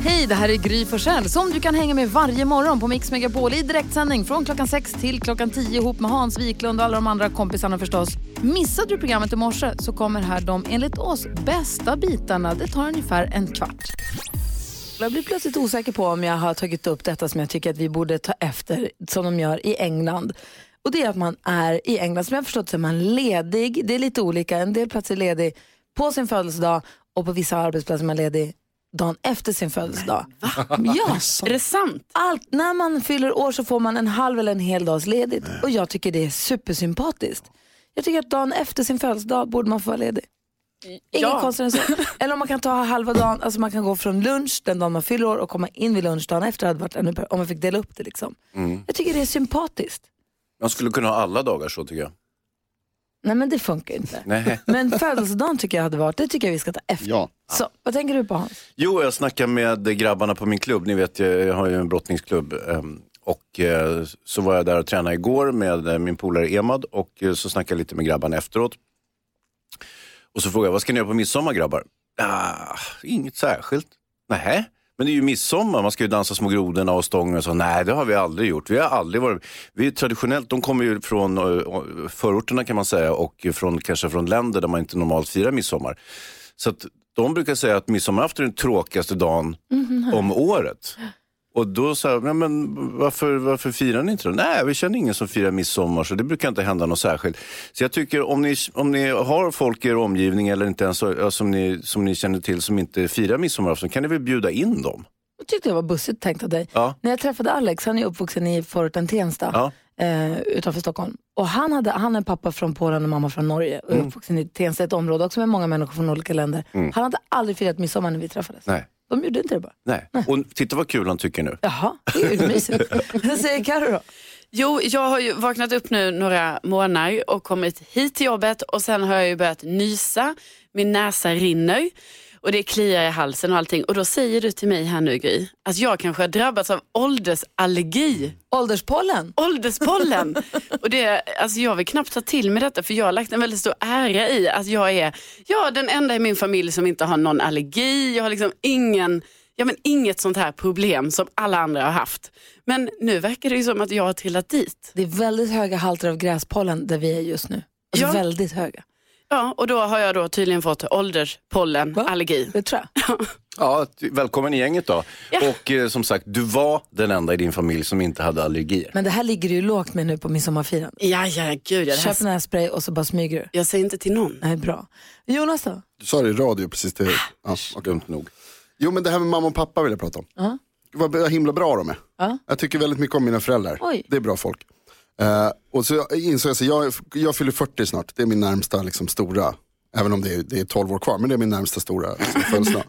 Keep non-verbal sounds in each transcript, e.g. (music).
Hej, det här är Gry Forssell som du kan hänga med varje morgon på Mix Megapol i direktsändning från klockan 6 till klockan 10 ihop med Hans Wiklund och alla de andra kompisarna förstås. Missade du programmet i morse så kommer här de enligt oss bästa bitarna. Det tar ungefär en kvart. Jag blir plötsligt osäker på om jag har tagit upp detta som jag tycker att vi borde ta efter som de gör i England. Och det är att man är i England, som jag har förstått så är man ledig, det är lite olika, en del platser är ledig på sin födelsedag och på vissa arbetsplatser är man ledig dagen efter sin födelsedag. Ja, Är det sant? allt, när man fyller år så får man en halv eller en hel dags ledigt och jag tycker det är supersympatiskt. Jag tycker att dagen efter sin födelsedag borde man få vara ledig. Inget Ja. konstigt än så. (laughs) Eller om man kan ta halva dagen, alltså man kan gå från lunch den dagen man fyller år och komma in vid lunch dagen efter hade varit ännu bättre, om man fick dela upp det liksom. Jag tycker det är sympatiskt. Man skulle kunna ha alla dagar så tycker jag. Nej men det funkar inte. (laughs) Nej. Men födelsedagen tycker jag hade varit, det tycker jag vi ska ta efter. Ja. Så, vad tänker du på Hans? Jo, jag snackar med grabbarna på min klubb. Ni vet, jag har ju en brottningsklubb. ehm, Och eh, så var jag där och tränade igår med eh, min polare Emad och eh, så snackade jag lite med grabbarna efteråt. Och så frågade jag, vad ska ni göra på midsommar grabbar? Ah, inget särskilt. Nej, men det är ju midsommar, man ska ju dansa små grodorna och stången och så. Nej, det har vi aldrig gjort. Vi har aldrig varit, vi är traditionellt, de kommer ju från förorterna kan man säga och från, kanske från länder där man inte normalt firar midsommar. Så att de brukar säga att midsommarafton är den tråkigaste dagen om året. Och då sa jag, "Men, varför, varför firar ni inte då? Nej, vi känner ingen som firar midsommar så det brukar inte hända något särskilt. Så jag tycker om ni, om ni har folk i er omgivning eller inte ens som, ni, som ni känner till som inte firar midsommarafton kan ni väl bjuda in dem? Jag tyckte det var bussigt tänkt av dig. Ja. När jag träffade Alex, han är uppvuxen i förorten Tensta Ja. Eh, utanför Stockholm. Och han, hade, han är pappa från Polen och mamma från Norge och Mm. uppvuxen i Tensta, ett område också med många människor från olika länder. Han hade aldrig firat midsommar när vi träffades. Nej. De gjorde inte det bara. Nej. Och titta vad kul han tycker nu. Jaha, det är ju mysigt. (laughs) Vad säger Carro då? Jo, jag har ju vaknat upp nu några månader och kommit hit till jobbet och sen har jag ju börjat nysa. Min näsa rinner och det kliar i halsen och allting. Och då säger du till mig här nu Gry, att jag kanske har drabbats av åldersallergi. Ålderspollen? Ålderspollen. (laughs) och det, alltså jag vill knappt ta till mig detta för jag har lagt en väldigt stor ära i att jag är ja, den enda i min familj som inte har någon allergi. Jag har liksom ingen, ja, men inget sånt här problem som alla andra har haft. Men nu verkar det ju som att jag har trillat dit. Det är väldigt höga halter av gräspollen där vi är just nu. Alltså Ja. väldigt höga. Ja, och då har jag då tydligen fått ålderspollenallergi. Det tror jag. Ja, (laughs) välkommen i gänget då. Ja. Och eh, som sagt, du var den enda i din familj som inte hade allergier. Men det här ligger du ju lågt med nu på midsommarfirandet. Ja, ja, gud. Ja, det Köp här, nässpray och så bara smyger du. jag säger inte till någon. Nej, bra. Jonas då? Du sa det i radio precis. Det. Ja. Dumt nog. Jo men det här med mamma och pappa vill jag prata om. Ja. Vad himla bra de är. Ja. Jag tycker väldigt mycket om mina föräldrar. Oj. Det är bra folk. Eh, och så insåg jag, så jag, jag fyller 40 snart, det är min närmsta liksom, stora, även om det är, det är 12 år kvar, men det är min närmsta stora liksom, födelsedag.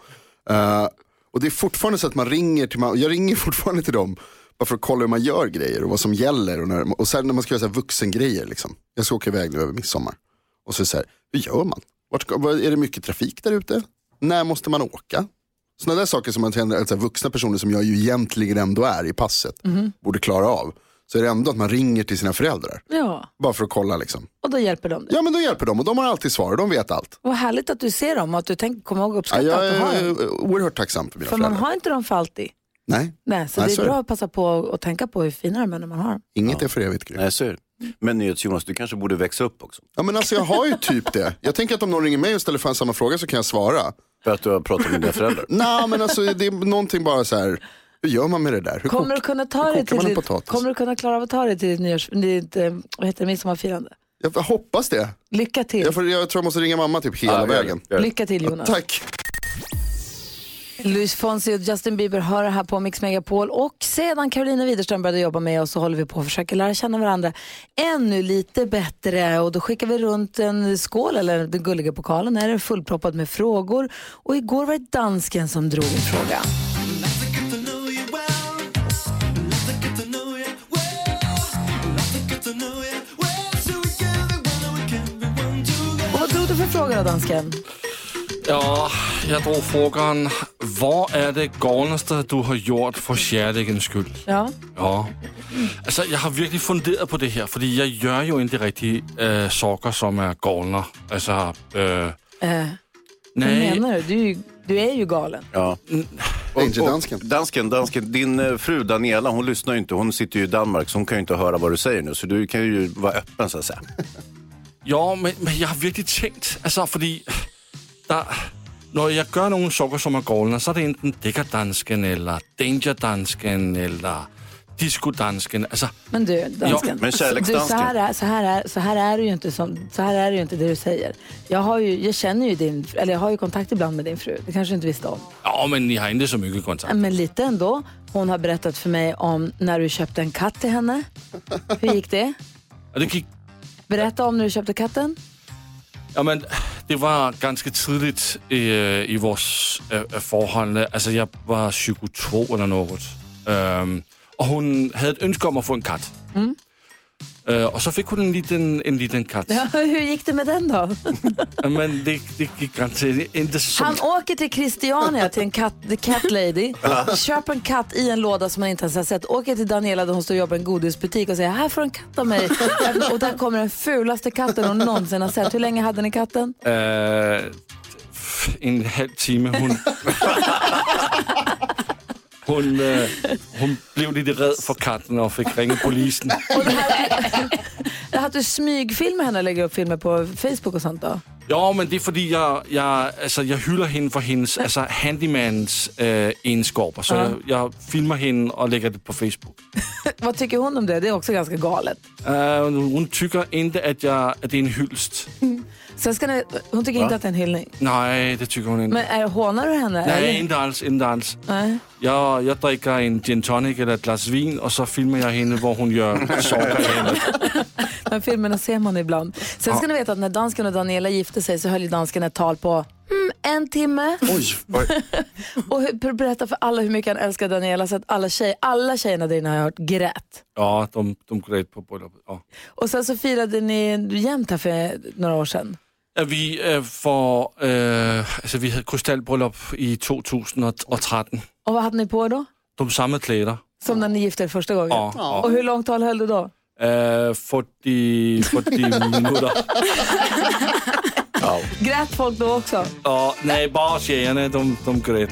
Eh, och det är fortfarande så att man ringer till, ma- jag ringer (laughs) fortfarande till dem bara för att kolla hur man gör grejer och vad som gäller. Och, när, och sen när man ska göra så här vuxengrejer, liksom. jag ska åka iväg nu över midsommar. Och så så här, hur gör man? Vart är det mycket trafik där ute? När måste man åka? Sådana där saker som man känner, alltså vuxna personer som jag ju egentligen ändå är i passet, borde klara av. Så är det ändå att man ringer till sina föräldrar. Ja, Bara för att kolla liksom. och då hjälper de dig. Ja men då hjälper de och de har alltid svar och de vet allt. Vad härligt att du ser dem och att du tänker komma ihåg och Ja, uppskatta jag att du har är dem. eh, oerhört tacksam för mina För man föräldrar. har inte dem för alltid. Nej, Nej, så Nej, det är så är bra det. att passa på att tänka på hur fina de är när man har dem. inget är för evigt Gry. Nej, så är det. Men NyhetsJonas, du kanske borde växa upp också. Ja men alltså jag har ju typ det. Jag tänker att om någon ringer mig och ställer fan samma fråga så kan jag svara. För att du har pratat med dina föräldrar. (laughs) Nej men alltså det är någonting bara så här. Hur gör man med det där? Hur Kommer du kunna ta det till ditt, kommer du kunna klara av att ta det till ditt, nyårs, ditt eh, vad heter det, midsommarfirande? Jag hoppas det. Lycka till. Jag, får, jag tror jag måste ringa mamma typ hela Ja, vägen. gör det. Lycka till Jonas. Tack. Luis Fonsi och Justin Bieber hör det här på Mix Megapol och sedan Carolina Widerström började jobba med oss så håller vi på att försöka lära känna varandra ännu lite bättre och då skickar vi runt en skål eller den gulliga pokalen är fullproppad med frågor och igår var det dansken som drog en fråga. Fråga då dansken? Ja, jag drog frågan, vad är det galnaste du har gjort för kärlekens skull? Ja. Ja. Alltså, jag har verkligen funderat på det här, för jag gör ju inte riktigt äh, saker som är galna. Alltså, äh, Eh, vad nej. menar du? Du är ju, du är ju galen. Ja. Danger-dansken. Dansken, dansken, din eh, fru Daniela, hon lyssnar ju inte. Hon sitter ju i Danmark så hon kan ju inte höra vad du säger nu. Så du kan ju vara öppen så att säga. (laughs) Ja, men, men jag har virkelig tænkt, altså fordi der, når jeg gør nogle saker, som er galne, så er det enten dækkerdansken, eller dangerdansken, eller discodansken. Altså, Men du, dansken. men du, så, här är, så, här är, så här är det ju inte som, så här är det ju inte det du säger. Jag, har ju, jag känner ju din, eller jag har ju kontakt ibland med din fru. Det kanske du inte visste om. ja, men ni har inte så mycket kontakt. Men lite ändå. Hon har berättat för mig om när du köpte en katt till henne. Hur gick det? Og det gik Berätta om när du köpte katten. Jamen, det var ganske tidligt øh, i vores øh, øh, forhold. Altså, jeg var 22 eller noget. Øhm, og hun havde et ønske om at få en kat. Mm. Øh, og så fik hun en liten, en liten kat. Ja, (laughs) hur gick det med den då? Men det, det gik garanteret inte så... Han åker till Christiania, till en katt, the cat lady, (laughs) köper en katt i en låda som han inte ens har sett, åker till Daniela där hon står och jobbar i en godisbutik och säger här får du en katt av mig. (laughs) och där kommer den fulaste katten hon någonsin har sett. Hur länge hade ni katten? Øh, en halv time. Hun, hon øh, hon blev lite rädd för katten och fick ringa polisen. (laughs) Har du smygfilmar henne och lägger upp filmer på Facebook och sånt då? Jo, men det er fordi, jeg, jeg, altså, jeg hylder hende for hendes altså, handymans øh, egenskaber. Så Ja. jeg, jeg filmer hende og lægger det på Facebook. (laughs) Vad tycker hon om det? Det är också ganska galet. Uh, hun tykker ikke, at, jeg, at det er en hyldest. Sen ska ni, hon tycker inte att det är en hyllning. Nej, det tycker hun ikke. Men är, hånar du henne? Nej, eller? inte alls, inte alls. Nej. Jeg, jeg drikker en gin tonic eller et glas vin, og så filmer jeg hende, hvor hun gør (laughs) sokker Men filmerna ser man ibland. Sen ska ni veta att när dansken och Daniela gifte sig så höll ju dansken ett tal på mm, en timme. Oj, oj. (laughs) Och berätta för alla hur mycket han älskar Daniela så att alla, tjej, alla tjejerna där inne har jag hört grät. Ja, de, de grät på bröllopet. Ja. Och sen så firade ni jämt här för några år sedan. Vi øh, får, øh, altså vi havde krystalbryllup i 2013. Och vad hade ni på då? De samme klæder. Som när ni gifte er första gången? Ja, ja. Och hur långt tal höll du då? Øh, 40, 40 minutter. Grät folk då också? Og nej, bare tjejerne, de, de grät.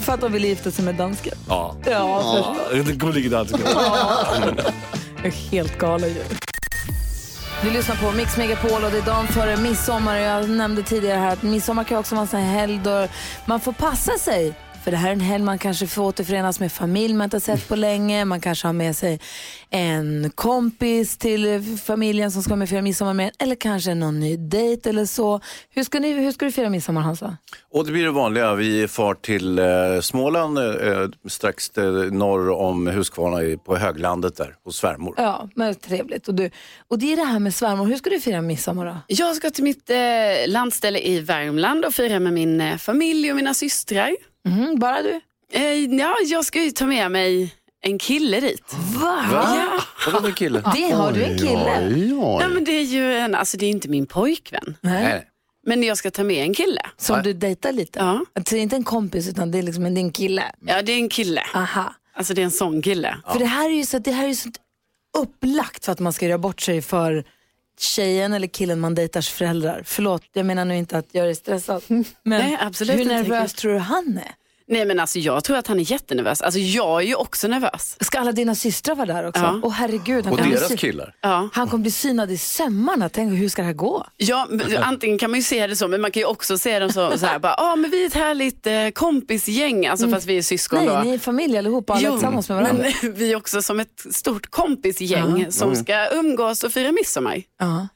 För att de ville gifta sig med dansken? Ja. Ja. Det gullige danske. Jag är helt galen ju. Du lyssnar på Mix Megapol och det är dagen före midsommar. Jag nämnde tidigare här att midsommar kan också vara en sån här helg då man får passa sig. För det här är en helg man kanske får återförenas med familj man inte har sett på länge. Man kanske har med sig en kompis till familjen som ska med fira midsommar med Eller kanske någon ny dejt eller så. Hur ska, ni, hur ska du fira midsommar Hansa? Och det blir det vanliga. Vi far till eh, Småland, eh, strax eh, norr om Huskvarna på höglandet där, hos svärmor. Ja, men trevligt. Och, du, och det är det här med svärmor. Hur ska du fira midsommar då? Jag ska till mitt eh, landställe i Värmland och fira med min eh, familj och mina systrar. Mhm, bara du? Eh, ja, jag ska ju ta med mig en kille dit. Va? Va? Vadå med kille? Det har du en kille? Oj, Ja, oj. men det är ju en, alltså det är inte min pojkvän. Nej. Nej. Men jag ska ta med en kille. Som du dejtar lite? Ja. Alltså, det är inte en kompis utan det är liksom en din kille? Ja, det är en kille. Aha. Alltså det är en sån kille. För det här är ju så, det här är ju så upplagt för att man ska göra bort sig för tjejen eller killen man dejtars föräldrar. Förlåt, jag menar nu inte att jag är stressad. (laughs) Men Nej, absolut hur inte. nervös tror du han är? Nej men alltså jag tror att han är jättenervös. Alltså jag är ju också nervös. Ska alla dina systrar vara där också? Ja. Åh herregud, han Och kommer bli deras sy- killar? Ja. Han kommer bli synad i sömmarna. Tänk hur ska det här gå? Ja, antingen kan man ju se det så, men man kan ju också se dem så, så här, bara, ah, men vi är ett härligt eh, kompisgäng, alltså fast vi är syskon Mm. Nej, då. ni är familj allihopa, alla Jo, tillsammans med varandra. men (laughs) vi är också som ett stort kompisgäng som ska umgås och fira midsommar. Ja.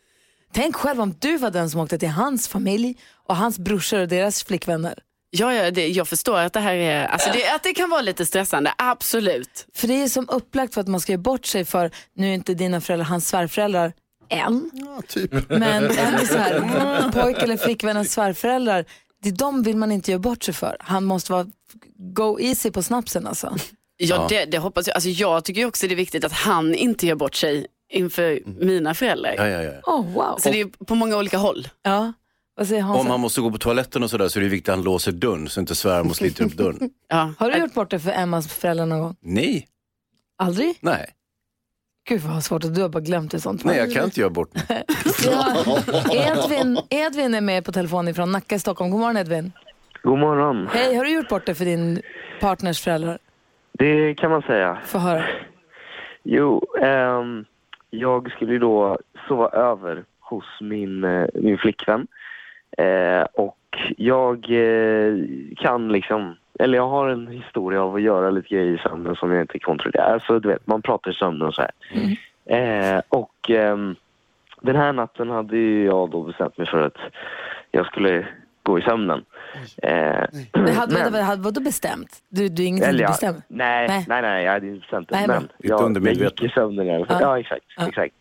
Tänk själv om du var den som åkte till hans familj och hans brorsor och deras flickvänner. Ja, ja det, jag förstår att det här är, alltså det, att det kan vara lite stressande, absolut. För det är som upplagt för att man ska göra bort sig för, nu är inte dina föräldrar hans svärföräldrar än, Ja, typ. men (laughs) en så här, mm, pojk eller flickvännens svärföräldrar, det, de vill man inte göra bort sig för. Han måste vara go easy på snapsen alltså. Ja, Det, det hoppas jag. Alltså jag tycker också det är viktigt att han inte gör bort sig inför mina föräldrar. Ja, ja, ja. Oh, wow. Så det är på många olika håll. Ja. Om han måste gå på toaletten och sådär så är det viktigt att han låser dörren så inte svärmor sliter upp dörren. (laughs) Ja. Har du gjort bort det för Emmas föräldrar någon gång? Nej, Aldrig? nej, Gud vad svårt att du har bara glömt det sånt. nej jag kan inte göra bort. (laughs) Ja. Edvin, Edvin är med på telefon från Nacka i Stockholm. God morgon Edvin. God morgon. Hej, har du gjort bort det för din partners föräldrar? Det kan man säga. Få höra. Jo, ehm, jag skulle ju då sova över hos min, eh, min flickvän. Eh, och jag eh, kan liksom, eller jag har en historia av att göra lite grejer i sömnen som jag inte kontrollerar. Alltså du vet, man pratar i sömnen och så här. Eh, och ehm, den här natten hade ju jag då bestämt mig för att jag skulle gå i sömnen. Eh, Det (clears throat) hade, men- men, hade, vadå bestämt? Du, du är ingenting eller bestämmer? nej, Nej. nej, nej, jag hade inte bestämt det. Nej, men Ditt jag, jag gick i sömnen i alla fall. Ja. Ja, exakt. Ja. exakt.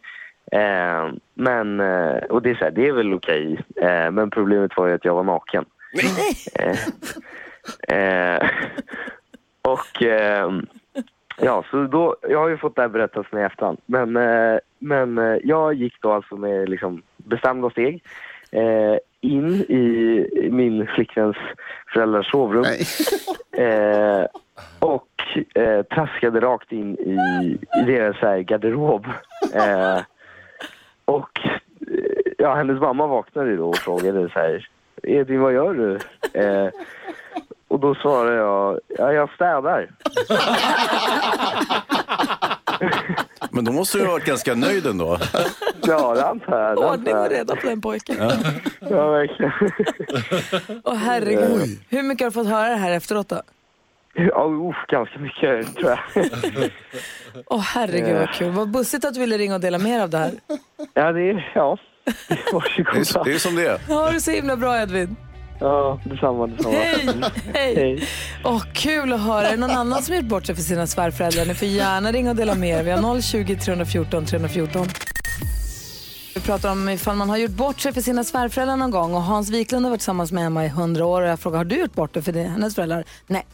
Eh, men, eh, och det är, så här, det är väl okej. Eh, men problemet var ju att jag var naken. Eh, eh, och ehm, ja, så då, jag har ju fått det här berättat för mig i efterhand. Men, eh, men eh, jag gick då alltså med liksom bestämda steg eh, in i min flickväns föräldrars sovrum. (laughs) Eh, och eh, traskade rakt in i, i deras så här, garderob. Och eh, ja, hennes mamma vaknade då och frågade så här, Edvin vad gör du? Eh, och då svarade jag, ja jag städar. (laughs) Men då måste du ha varit ganska nöjd ändå. Ja, det antar jag. Ordning och reda på den pojken. Ja, verkligen. Åh herregud. Hur mycket har du fått höra det här efteråt då? Ja, uff, ganska mycket tror jag. (laughs) Åh herregud vad kul. Vad bussigt att du ville ringa och dela mer av det här. Ja, det är, ja. (laughs) Det är, det är som det är. Ha det så himla bra Edvin. Ja, detsamma, detsamma. Hej! Hej! Hej. Åh, kul att höra. Är det någon annan som gjort bort sig för sina svärföräldrar? Ni får gärna ringa och dela med er. Vi har 020 314 314. Vi pratar om ifall man har gjort bort sig för sina svärföräldrar någon gång. Och Hans Wiklund har varit tillsammans med Emma i 100 år. Och jag frågar, har du gjort bort dig för det, hennes föräldrar? Nej,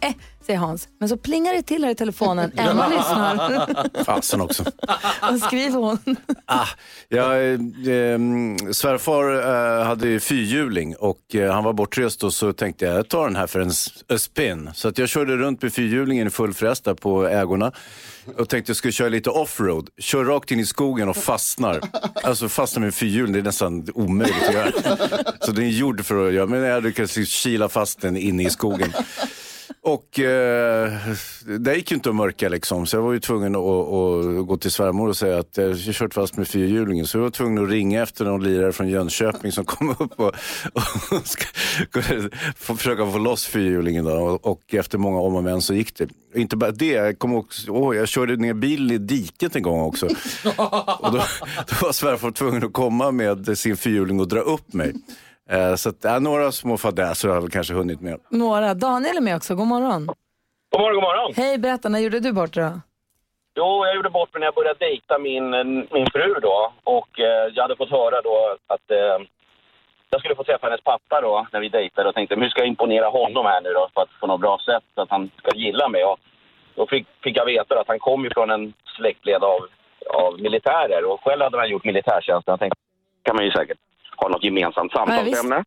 säger Hans. Men så plingar det till här i telefonen. (laughs) Emma lyssnar. Fasen också. (laughs) Vad skriver hon? Ah, ja, eh, eh, svärfar eh, hade ju fyrhjuling och eh, han var bortrest och så tänkte jag, jag tar den här för en a spin. Så att jag körde runt med fyrhjulingen i full fräs där på ägorna och tänkte jag skulle köra lite offroad. Kör rakt in i skogen och fastnar. Alltså fastnar med fyrhjuling, det är nästan omöjligt att göra. Så den är gjord för att göra, men jag lyckades kila fast den inne i skogen. Och eh, det gick ju inte att mörka liksom, så jag var ju tvungen att, att gå till svärmor och säga att jag har kört fast med fyrhjulingen. Så jag var tvungen att ringa efter någon lirare från Jönköping som kom upp och, och ska, få, försöka få loss fyrhjulingen. Då. Och, och efter många om och men så gick det. Inte bara det, jag, kom också, åh, jag körde ner bilen i diket en gång också. Och då, då var svärfar tvungen att komma med sin fyrhjuling och dra upp mig. Eh, så att, ja, några små fadäser har jag väl kanske hunnit med. Några. Daniel är med också. God morgon. God morgon, god morgon. Hej, berätta. När gjorde du bort dig då? Jo, jag gjorde bort mig när jag började dejta min, min fru då. Och eh, jag hade fått höra då att eh, jag skulle få träffa hennes pappa då när vi dejtade och tänkte hur ska jag imponera honom här nu då för att på något bra sätt så att han ska gilla mig. Och då fick, fick jag veta att han kom ju från en släktled av, av militärer och själv hade han gjort militärtjänsten. Jag tänkte kan man ju säkert ha något gemensamt samtalsämne.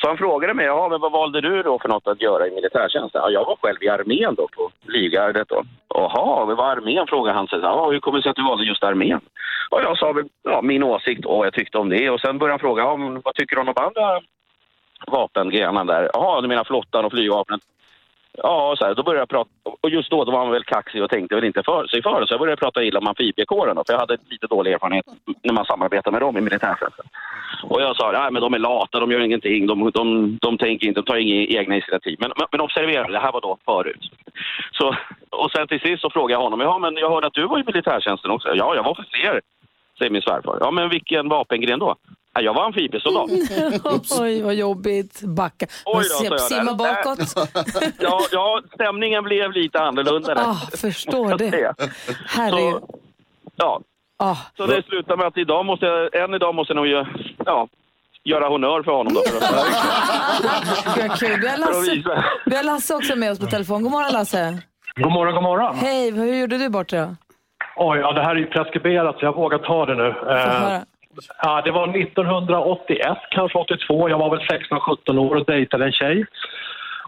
Så han frågade mig, ja men vad valde du då för något att göra i militärtjänsten? Ja, jag var själv i armén då på Livgardet då. Jaha, vad var armén? frågade han sig. Ja, hur kommer det sig att du valde just armén? Och jag sa ja, min åsikt och vad jag tyckte om det. Och sen började han fråga, ja, vad tycker du om de andra vapengrenarna där? Jaha, du menar flottan och flygvapnet? Ja, så här, då började jag prata. Och just då, då var man väl kaxig och tänkte väl inte för sig för det. Så jag började prata illa om amfibiekåren då, för jag hade lite dålig erfarenhet när man samarbetar med dem i militärtjänsten. Och jag sa, nej men de är lata, de gör ingenting, de, de, de tänker inte, de tar inga egna initiativ. Men, men, observera, det här var då förut. Så, och sen till sist så frågade jag honom, ja men jag hörde att du var i militärtjänsten också. Ja, jag var officer, säger min svärfar. Ja men vilken vapengren då? Ja, jag var amfibiesoldat. (laughs) Oj, vad jobbigt. Backa. Oj då, jag Simma där. bakåt. Ja, ja, stämningen blev lite annorlunda där. Ah, förstår det. Herregud. Så, ja, Ah. så det slutar med att idag måste jag, än idag måste jag nog ju, ja, göra honör för honom då. För att, kul. Vi har, Lasse, vi har Lasse också med oss på telefon. God morgon Lasse. God morgon, god morgon. Hej, hur gjorde du bort dig då? Oj, ja, det här är ju preskriberat så jag vågar ta det nu. Eh. Ja, det var 1981, kanske 82. Jag var väl 16-17 år och dejtade en tjej.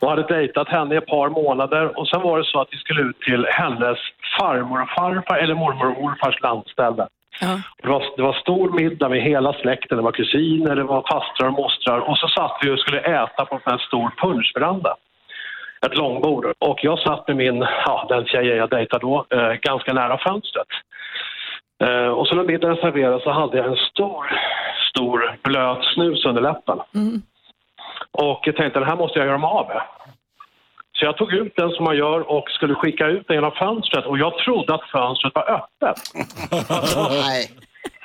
Och hade dejtat henne i ett par månader. Och sen var det så att vi skulle ut till hennes farmor och farfar, eller mormor och morfars landställe. Ja. Det var, det var stor middag med hela släkten. Det var kusiner, det var fastrar och mostrar. Och så satt vi och skulle äta på en stor punschveranda. ett långbord. Och jag satt med min, ja, den tjejen jag dejtade då, eh, ganska nära fönstret. Eh, och så när middagen serverades så hade jag en stor, stor blöt snus under läppen. Och jag tänkte, den här måste jag göra mig av med. Så jag tog ut den som man gör och skulle skicka ut den genom fönstret och jag trodde att fönstret var öppet. (laughs) Nej.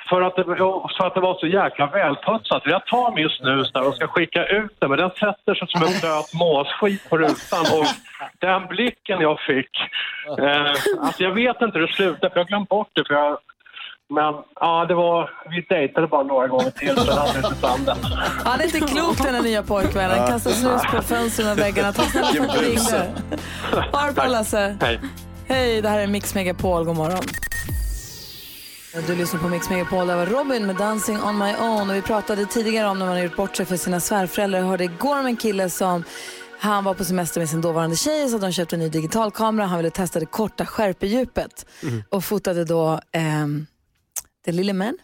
För att, det, för att det var så jäkla välputsat. Jag tar min snus där och ska skicka ut den men den sätter sig som en blöt måsskit på rutan. Och den blicken jag fick, eh, alltså jag vet inte hur det slutade för jag har glömt bort det. För jag, men ja, det var, vi dejtade bara några gånger till jag hade inte fram den. Han är inte klok den här nya pojkvännen. Kastar snus på fönstren och väggarna. Tack snälla för att du ringde. Ha det bra Lasse. Hej. Hej, det här är Mix Megapol. God morgon. Du lyssnar på Mix Megapol. Det var Robin med Dancing on my own. Och vi pratade tidigare om när man har gjort bort sig för sina svärföräldrar. Jag hörde igår om en kille som han var på semester med sin dåvarande tjej så de köpte en ny digitalkamera. Han ville testa det korta skärpedjupet och fotade då ehm, den lille män.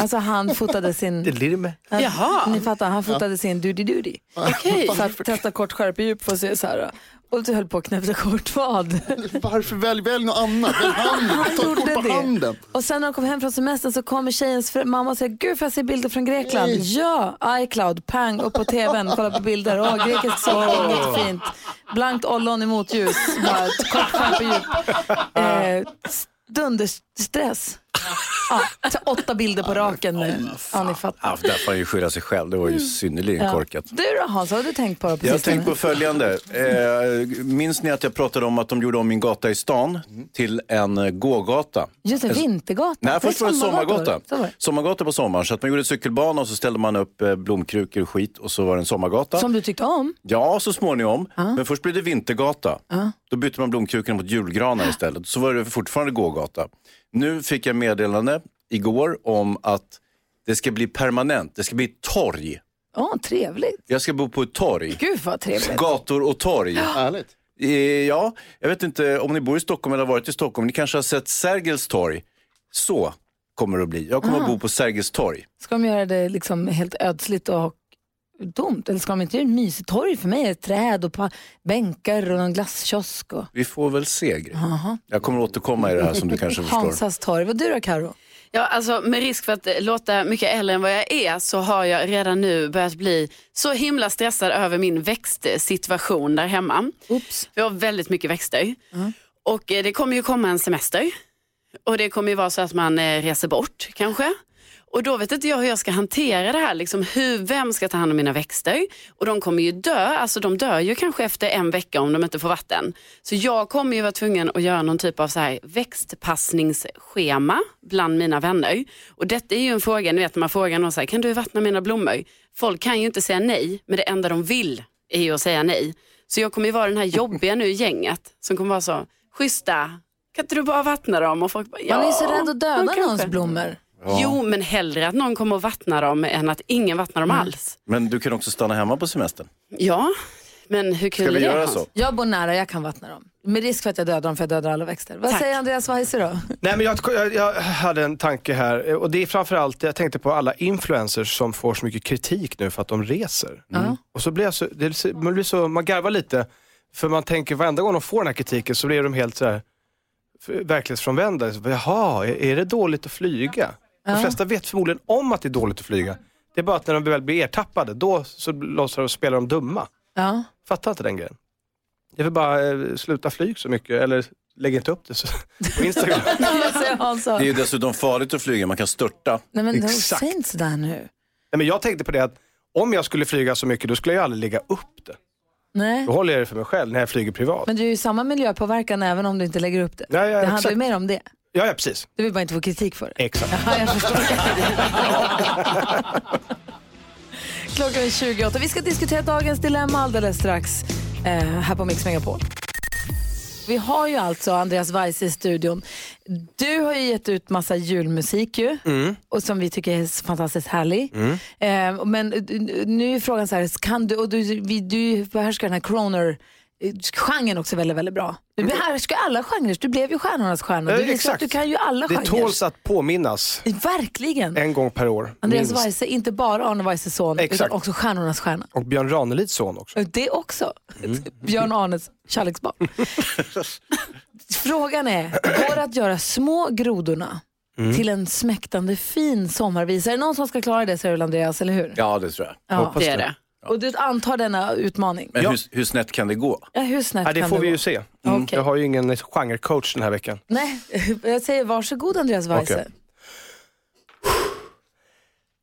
Alltså han fotade sin... (laughs) Det lille med. Han, Jaha. Ni fattar, han fotade sin doody doody. Okej. För att testa kort skärpedjup för att se så här. Och du höll på att knäppa kort vad. Varför välj, välj något annat? Välj handen. Ta ett kort på handen. Och sen när de kom hem från semestern så kommer tjejens mamma och säger Gud får jag se bilder från Grekland? Ja, iCloud, pang, upp på tvn, kolla på bilder. Åh, grekisk sol, jättefint. Blankt ollon i motljus, bara ett kort skärpedjup. Eh, dunderstress. Ja, så åtta bilder på raken nu. Ja, ni fattar. Ja, där får han ju skylla sig själv. Det var ju synnerligen korkat. Du då Hans, vad har du tänkt på? på Jag har tänkt på följande. Eh, minns ni att jag pratade om att de gjorde om min gata i stan till en gågata? Just det, Vintergatan. Nej, först var det sommargata. Var det. Sommargata på sommaren. Så att man gjorde cykelbana och så ställde man upp eh, blomkrukor och skit och så var det en sommargata. Som du tyckte om. Ja, så småningom. Men först blev det vintergata. Då bytte man blomkrukorna mot julgranar istället. Så var det fortfarande gågata. Nu fick jag meddelande igår om att det ska bli permanent. Det ska bli torg. Åh, trevligt. Jag ska bo på ett torg. Gud vad trevligt. Gator och torg. Härligt. Eh, Ja, jag vet inte om ni bor i Stockholm eller har varit i Stockholm. Ni kanske har sett Sergels torg. Så kommer det att bli. Jag kommer att bo på Sergels torg. Ska de göra det liksom helt ödsligt och tomt? Eller ska de inte göra ett mysigt torg? För mig det träd och pa- bänkar och en glasskiosk. Och... Vi får väl se. Gry. Jag kommer att återkomma i det här som du kanske (laughs) förstår. Hansas torg. Vad du då Karo? Ja, alltså med risk för att låta mycket äldre än vad jag är så har jag redan nu börjat bli så himla stressad över min växtsituation där hemma. Oops. Vi har väldigt mycket växter och eh, det kommer ju komma en semester och det kommer ju vara så att man eh, reser bort kanske. Och då vet inte jag hur jag ska hantera det här. Liksom, hur, vem ska ta hand om mina växter? Och de kommer ju dö, alltså de dör ju kanske efter en vecka om de inte får vatten. Så jag kommer ju vara tvungen att göra någon typ av så här växtpassningsschema bland mina vänner. Och detta är ju en fråga, ni vet när man frågar någon så här, kan du vattna mina blommor? Folk kan ju inte säga nej, men det enda de vill är ju att säga nej. Så jag kommer ju vara den här jobbiga nu i gänget som kommer vara så, schyssta, kan inte du bara vattna dem? Och folk bara, ja, Man är så rädd att döda kanske." någons blommor. Jo, men hellre att någon kommer och vattnar dem än att ingen vattnar dem Mm. alls. Men du kan också stanna hemma på semestern. Ja, men hur kul Ska vi är det? göra så? Jag bor nära, jag kan vattna dem. Med risk för att jag dödar dem för jag dödar alla växter. Vad Tack. säger Andreas Weise då? Nej, men jag, jag, jag hade en tanke här och det är framförallt, jag tänkte på alla influencers som får så mycket kritik nu för att de reser. Och så blir jag så, det, man, blir så, man garvar lite, för man tänker varenda gång de får den här kritiken så blir de helt så här verklighetsfrånvända. Jaha, är, är det dåligt att flyga? De flesta vet förmodligen om att det är dåligt att flyga. Det är bara att när de väl blir ertappade, då så låtsas de spela de dumma. Ja. Fattar inte den grejen. Jag vill bara eh, sluta flyg så mycket, eller lägg inte upp det så, på (laughs) Instagram. Då? Det är ju dessutom farligt att flyga, man kan störta. Nej men Exakt. säg inte sådär nu. Nej, men jag tänkte på det att om jag skulle flyga så mycket, då skulle jag aldrig lägga upp det. Nej. Då håller jag det för mig själv när jag flyger privat. Men du är ju samma miljöpåverkan även om du inte lägger upp det. Ja, ja, det handlar exakt. ju mer om det. Ja, ja, precis. Du vill bara inte få kritik för det. Exakt. Ja, jag förstår. (laughs) Klockan är 28. Vi ska diskutera dagens dilemma alldeles strax eh, här på Mix Megapol. Vi har ju alltså Andreas Weiss i studion. Du har ju gett ut massa julmusik ju, och som vi tycker är fantastiskt härlig. Eh, men eh, nu är frågan så här, kan du, och du, vi, du behärskar den här Croner eh, genren också väldigt, väldigt bra. Du behärskar alla genrer, du blev ju stjärnornas stjärna. Ja, Du visar exakt. att du kan ju alla Det genrer. tåls att påminnas Verkligen. en gång per år. Andreas minst. Weise, inte bara Arne Weises son, Exakt. utan också stjärnornas stjärna. Och Björn Ranelids son också. Det också. Mm. (laughs) Björn Arnes kärleksbarn. (laughs) Frågan är, går det att göra små grodorna Mm. till en smäktande fin sommarvisa? Är det någon som ska klara det, säger väl Andreas, eller hur? Ja, det tror jag. Ja. Det är det. Och du antar denna utmaning? Men hur, hur snett kan det gå? Ja, hur snett Ja, det kan får det vi gå? ju se. Okej. Jag har ju ingen genrecoach den här veckan. Nej, (laughs) jag säger varsågod Andreas Weise. Okej.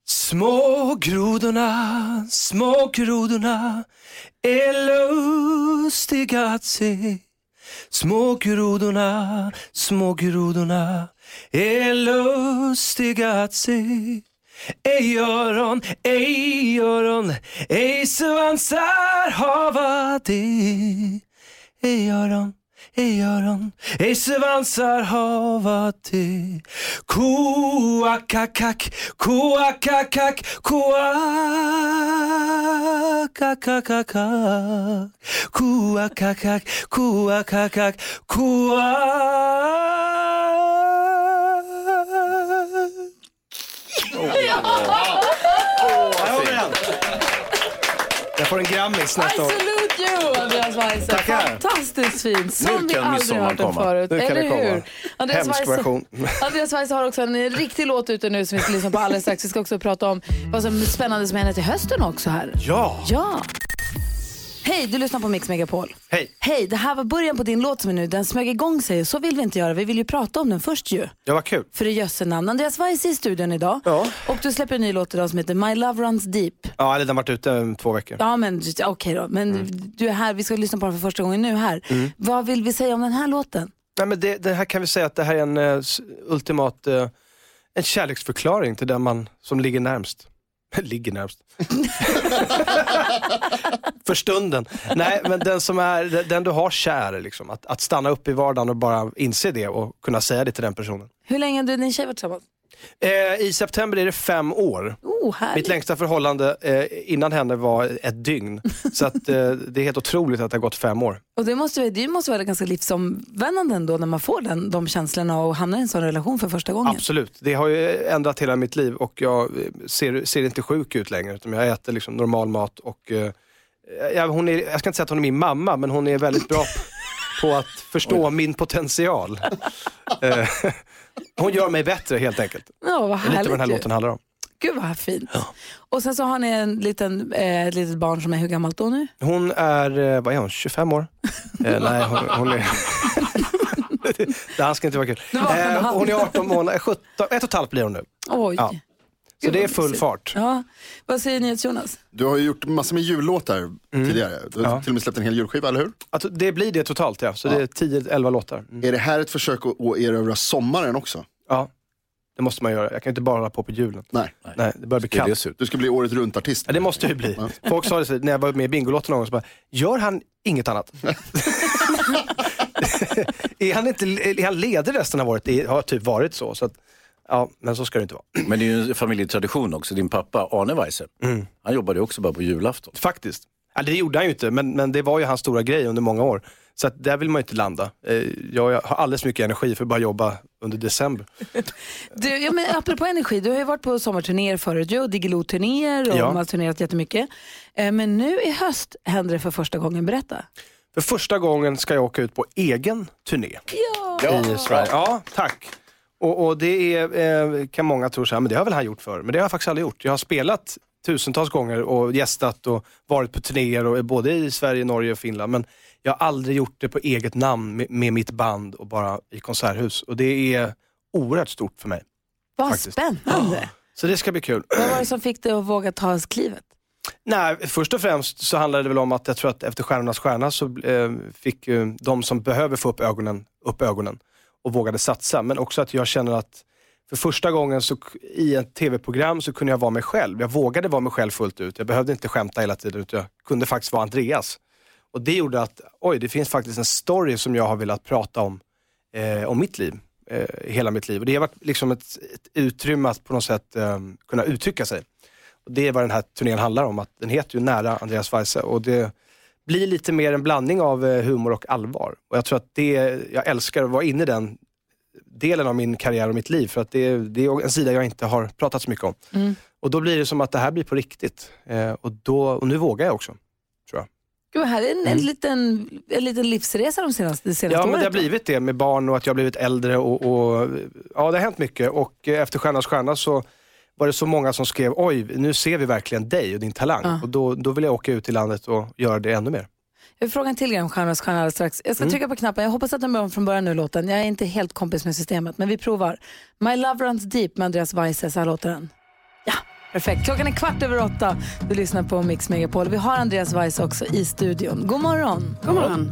Små grodorna, små grodorna är lustiga att se. Små grodorna, små grodorna är lustiga att se. Ej öron, ej öron, ej svansar hava de. Ej öron, ej öron, ej svansar hava de. Koakakak, koakakak, koakakakak. Koakakak, koakakak, Jag håller den. Jag får en Grammis I nästa år. salute you Andreas Weise. Tackar. Fantastiskt fint. Som vi aldrig hört den förut. Nu kan Eller det komma. hur? Andreas Hemsk Weise, version. (laughs) Andreas Weise har också en riktig låt ute nu som vi ska lyssna på alldeles strax. Vi ska också prata om vad som är spännande som händer till hösten också här. Ja, Ja. Hej, du lyssnar på Mix Megapol. hej. Hej, det här var början på din låt som är nu. Den smög igång sig. Så vill vi inte göra. Vi vill ju prata om den först ju. Ja, vad kul. För det jösse namn. Andreas Weise är i studion idag. Ja. Och du släpper en ny låt idag som heter My Love Runs Deep. Ja, den har varit ute um, två veckor. Ja men okej då. Men Mm. du är här, vi ska lyssna på den för första gången nu här. Vad vill vi säga om den här låten? Nej, men det, det här kan vi säga att det här är en s- ultimat eh, en kärleksförklaring till den man som ligger närmst. (laughs) ligger närmst. (laughs) För stunden. Nej, men den som är den du har kär. Liksom. Att, att stanna upp i vardagen och bara inse det och kunna säga det till den personen. Hur länge har du och din tjej varit tillsammans? Eh, I september är det fem år. Oh. Mitt längsta förhållande eh, innan henne var ett dygn. (laughs) Så att, eh, det är helt otroligt att det har gått fem år. Och det måste, det måste vara ganska livsomvändande ändå när man får den, de känslorna och hamnar i en sån relation för första gången. Absolut, det har ju ändrat hela mitt liv och jag eh, ser, ser inte sjuk ut längre. Utan jag äter liksom normal mat och eh, ja, hon är, jag ska inte säga att hon är min mamma, men hon är väldigt bra (laughs) på att förstå min potential. (laughs) Eh, hon gör mig bättre helt enkelt. Ja, vad Det är lite vad den här ju. låten handlar om. Gud vad fint. Och sen så har ni en liten, eh, ett litet barn som är hur gammalt då nu? Hon är, eh, vad är hon, 25 år? (laughs) Eh, nej, hon, hon är... (laughs) det här ska inte vara kul. var 18 och Eh, halv. hon är 18 månader, 17, ett och ett halvt blir hon nu. Oj. Ja. Så det är full fart. Ja. Vad säger ni Jonas? Du har ju gjort massor med jullåtar tidigare. Du har Mm. Ja. till och med släppt en hel julskiva, eller hur? Alltså, det blir det totalt ja, så det är 10-11 låtar. Mm. Är det här ett försök att, att erövra sommaren också? Ja, det måste man göra. Jag kan inte bara hålla på på julen. Nej. Nej, det börjar bli Det är det kallt. ut. Du ska bli året runt-artist. Ja, det måste jag ju bli. Folk sa det så, när jag var med i Bingolotto någon gång, så bara, gör han inget annat? (laughs) (laughs) är, han inte, är han ledig resten av året? Det har typ varit så. så att, ja, men så ska det inte vara. Men det är ju en familjetradition också. Din pappa Arne Weise, han jobbade ju också bara på julafton. Faktiskt. Ja, det gjorde han ju inte, men, men det var ju hans stora grej under många år. Så att där vill man ju inte landa. Eh, Jag har alldeles mycket energi för att bara jobba under december. (laughs) Du, ja, men apropå energi, du har ju varit på sommarturnéer förut, och Diggiloo-turnéer och Ja. man har turnerat jättemycket. Eh, Men nu i höst händer det för första gången, berätta. För första gången ska jag åka ut på egen turné. Ja. i Sverige. Ja, tack. Och, och det är, eh, kan många tro så här, men det har väl han gjort för. Men det har jag faktiskt aldrig gjort. Jag har spelat tusentals gånger och gästat och varit på turnéer och, både i Sverige, Norge och Finland. Men jag har aldrig gjort det på eget namn med, med mitt band och bara i konserthus. Och det är oerhört stort för mig. Vad Faktiskt. spännande. Så det ska bli kul. Vad var det som fick dig att våga ta klivet? Nej, först och främst så handlar det väl om att jag tror att efter Stjärnornas stjärna så eh, fick eh, de som behöver få upp ögonen, upp ögonen och vågade satsa. Men också att jag känner att för första gången så, i ett tv-program så kunde jag vara mig själv. Jag vågade vara mig själv fullt ut. Jag behövde inte skämta hela tiden utan jag kunde faktiskt vara Andreas. Och det gjorde att, oj, det finns faktiskt en story som jag har velat prata om, eh, om mitt liv. Eh, hela mitt liv. Och det har varit liksom ett, ett utrymme att på något sätt eh, kunna uttrycka sig. Och det är vad den här turnén handlar om. Att den heter ju Nära Andreas Weise och det blir lite mer en blandning av eh, humor och allvar. Och jag tror att det, jag älskar att vara inne i den delen av min karriär och mitt liv. För att det, det är en sida jag inte har pratat så mycket om. Mm. Och då blir det som att det här blir på riktigt. Eh, och, då, och nu vågar jag också. Tror jag. Gud, här är en, en, liten, en liten livsresa de senaste, det senaste Ja, men året. det har blivit det med barn och att jag har blivit äldre. Och, och, ja, det har hänt mycket. Och eh, efter Stjärnas stjärna så var det så många som skrev, oj, nu ser vi verkligen dig och din talang. Ja. Och då, då vill jag åka ut i landet och göra det ännu mer. Jag vill fråga en till grej om Stjärnornas stjärna alldeles strax. Jag ska Mm. trycka på knappen. Jag hoppas att den börjar från början nu låten. Jag är inte helt kompis med systemet, men vi provar. My Love Runs Deep med Andreas Weise, så här låter den. Ja, perfekt. Klockan är kvart över åtta. Du lyssnar på Mix Megapol. Vi har Andreas Weise också i studion. God morgon. God morgon.